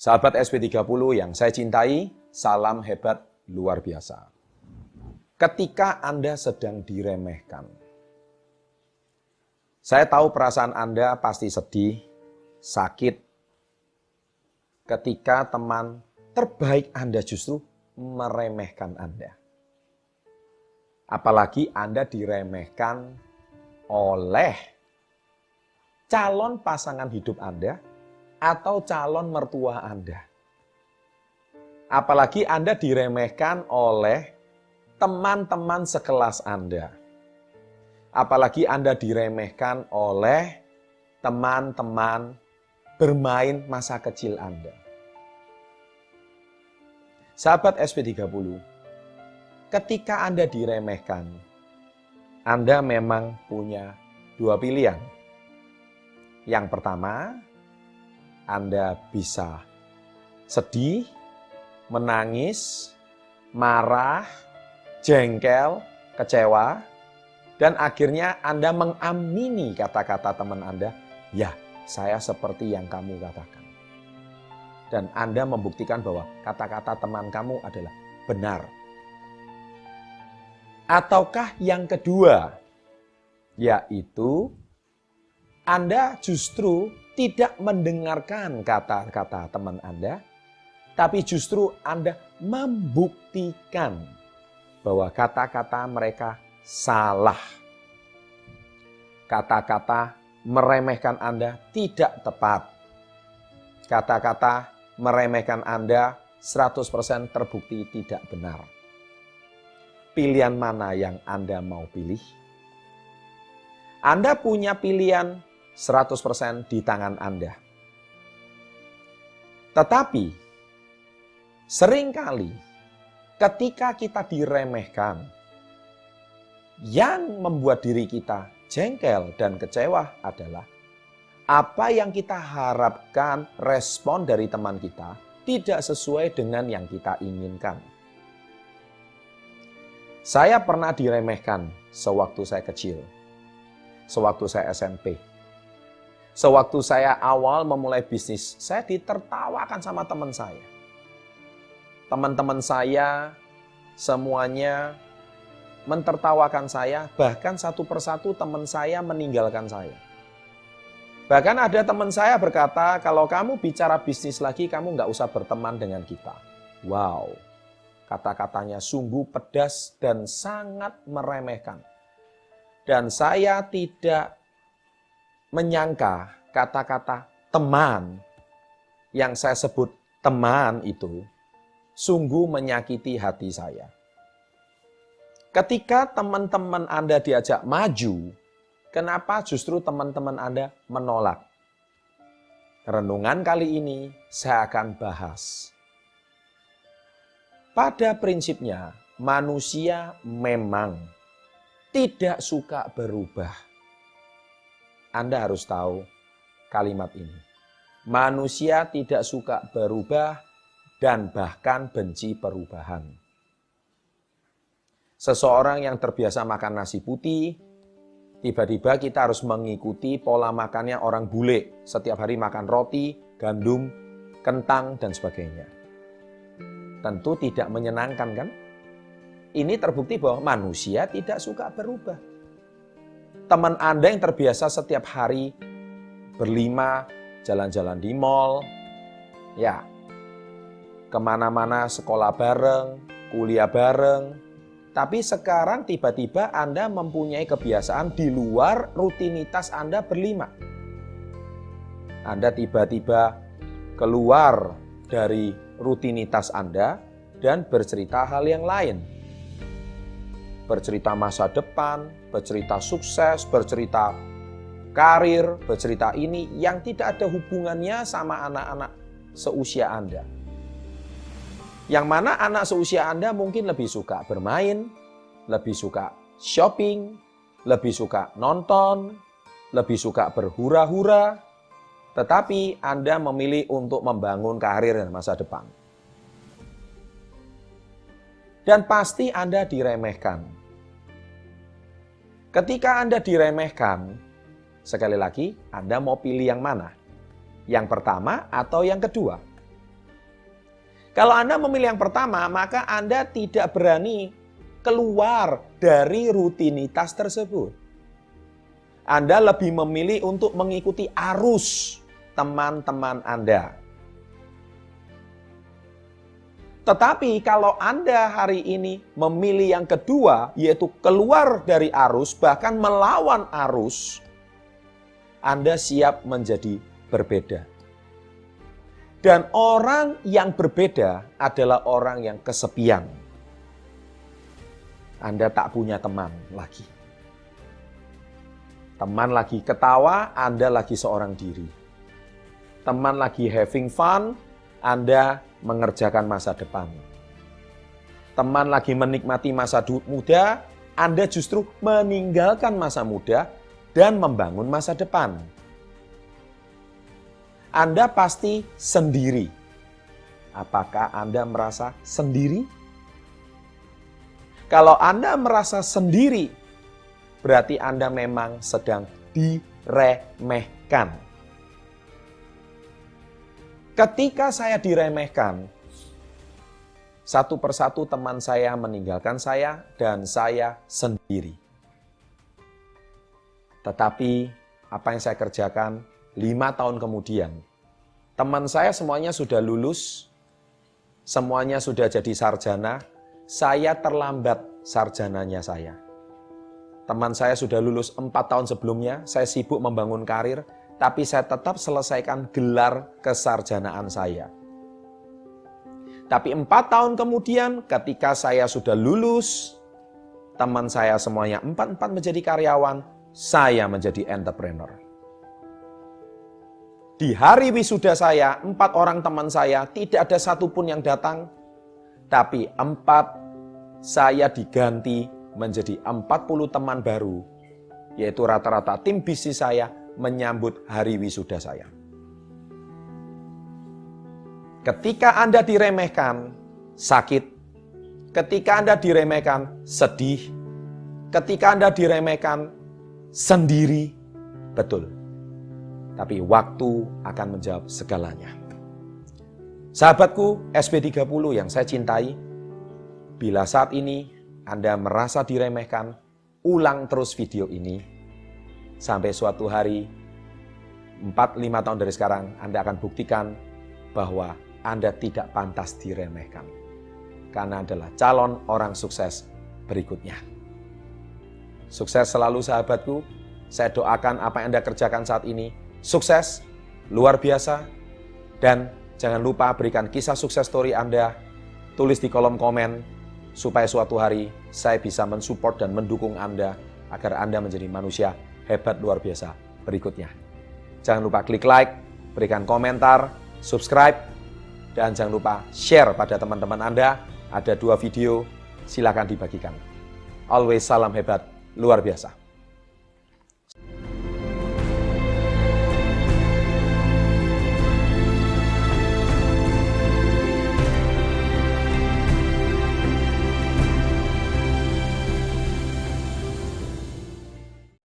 Sahabat SP30 yang saya cintai, salam hebat luar biasa. Ketika Anda sedang diremehkan, saya tahu perasaan Anda pasti sedih, sakit, ketika teman terbaik Anda justru meremehkan Anda. Apalagi Anda diremehkan oleh calon pasangan hidup Anda atau calon mertua Anda. Apalagi Anda diremehkan oleh teman-teman sekelas Anda. Apalagi Anda diremehkan oleh teman-teman bermain masa kecil Anda. Sahabat SP30, ketika Anda diremehkan, Anda memang punya dua pilihan. Yang pertama, anda bisa sedih, menangis, marah, jengkel, kecewa, dan akhirnya Anda mengamini kata-kata teman Anda, ya saya seperti yang kamu katakan. Dan Anda membuktikan bahwa kata-kata teman kamu adalah benar. Ataukah yang kedua, yaitu Anda justru tidak mendengarkan kata-kata teman Anda, tapi justru Anda membuktikan bahwa kata-kata mereka salah. Kata-kata meremehkan Anda tidak tepat. Kata-kata meremehkan Anda 100% terbukti tidak benar. Pilihan mana yang Anda mau pilih? Anda punya pilihan 100% di tangan Anda. Tetapi sering kali ketika kita diremehkan, yang membuat diri kita jengkel dan kecewa adalah apa yang kita harapkan respon dari teman kita tidak sesuai dengan yang kita inginkan. Saya pernah diremehkan sewaktu saya kecil, sewaktu saya SMP Sewaktu saya awal memulai bisnis, saya ditertawakan sama teman saya. Teman-teman saya semuanya mentertawakan saya, bahkan satu persatu teman saya meninggalkan saya. Bahkan ada teman saya berkata, kalau kamu bicara bisnis lagi, kamu nggak usah berteman dengan kita. Wow, kata-katanya sungguh pedas dan sangat meremehkan. Dan saya tidak menyangka kata-kata teman yang saya sebut teman itu sungguh menyakiti hati saya. Ketika teman-teman Anda diajak maju, kenapa justru teman-teman Anda menolak? Renungan kali ini saya akan bahas. Pada prinsipnya, manusia memang tidak suka berubah anda harus tahu kalimat ini. Manusia tidak suka berubah dan bahkan benci perubahan. Seseorang yang terbiasa makan nasi putih, tiba-tiba kita harus mengikuti pola makannya orang bule. Setiap hari makan roti, gandum, kentang, dan sebagainya. Tentu tidak menyenangkan kan? Ini terbukti bahwa manusia tidak suka berubah teman Anda yang terbiasa setiap hari berlima, jalan-jalan di mall, ya, ke mana-mana sekolah bareng, kuliah bareng, tapi sekarang tiba-tiba Anda mempunyai kebiasaan di luar rutinitas Anda berlima. Anda tiba-tiba keluar dari rutinitas Anda dan bercerita hal yang lain. Bercerita masa depan, bercerita sukses, bercerita karir, bercerita ini yang tidak ada hubungannya sama anak-anak seusia Anda. Yang mana anak seusia Anda mungkin lebih suka bermain, lebih suka shopping, lebih suka nonton, lebih suka berhura-hura, tetapi Anda memilih untuk membangun karir dan masa depan. Dan pasti Anda diremehkan Ketika Anda diremehkan, sekali lagi, Anda mau pilih yang mana? Yang pertama atau yang kedua? Kalau Anda memilih yang pertama, maka Anda tidak berani keluar dari rutinitas tersebut. Anda lebih memilih untuk mengikuti arus teman-teman Anda. Tetapi kalau Anda hari ini memilih yang kedua, yaitu keluar dari arus, bahkan melawan arus, Anda siap menjadi berbeda. Dan orang yang berbeda adalah orang yang kesepian. Anda tak punya teman lagi. Teman lagi ketawa, Anda lagi seorang diri. Teman lagi having fun, Anda mengerjakan masa depan. Teman lagi menikmati masa muda, Anda justru meninggalkan masa muda dan membangun masa depan. Anda pasti sendiri. Apakah Anda merasa sendiri? Kalau Anda merasa sendiri, berarti Anda memang sedang diremehkan. Ketika saya diremehkan, satu persatu teman saya meninggalkan saya dan saya sendiri. Tetapi apa yang saya kerjakan lima tahun kemudian, teman saya semuanya sudah lulus, semuanya sudah jadi sarjana, saya terlambat sarjananya saya. Teman saya sudah lulus empat tahun sebelumnya, saya sibuk membangun karir, tapi saya tetap selesaikan gelar kesarjanaan saya. Tapi empat tahun kemudian ketika saya sudah lulus, teman saya semuanya empat-empat menjadi karyawan, saya menjadi entrepreneur. Di hari wisuda saya, empat orang teman saya, tidak ada satupun yang datang. Tapi empat saya diganti menjadi 40 teman baru. Yaitu rata-rata tim bisnis saya menyambut hari wisuda saya. Ketika Anda diremehkan, sakit. Ketika Anda diremehkan, sedih. Ketika Anda diremehkan, sendiri. Betul tapi waktu akan menjawab segalanya. Sahabatku SB30 yang saya cintai, bila saat ini Anda merasa diremehkan, ulang terus video ini sampai suatu hari 4-5 tahun dari sekarang Anda akan buktikan bahwa Anda tidak pantas diremehkan. Karena adalah calon orang sukses berikutnya. Sukses selalu sahabatku. Saya doakan apa yang Anda kerjakan saat ini sukses, luar biasa, dan jangan lupa berikan kisah sukses story Anda, tulis di kolom komen, supaya suatu hari saya bisa mensupport dan mendukung Anda agar Anda menjadi manusia hebat luar biasa berikutnya. Jangan lupa klik like, berikan komentar, subscribe, dan jangan lupa share pada teman-teman Anda. Ada dua video, silakan dibagikan. Always salam hebat, luar biasa.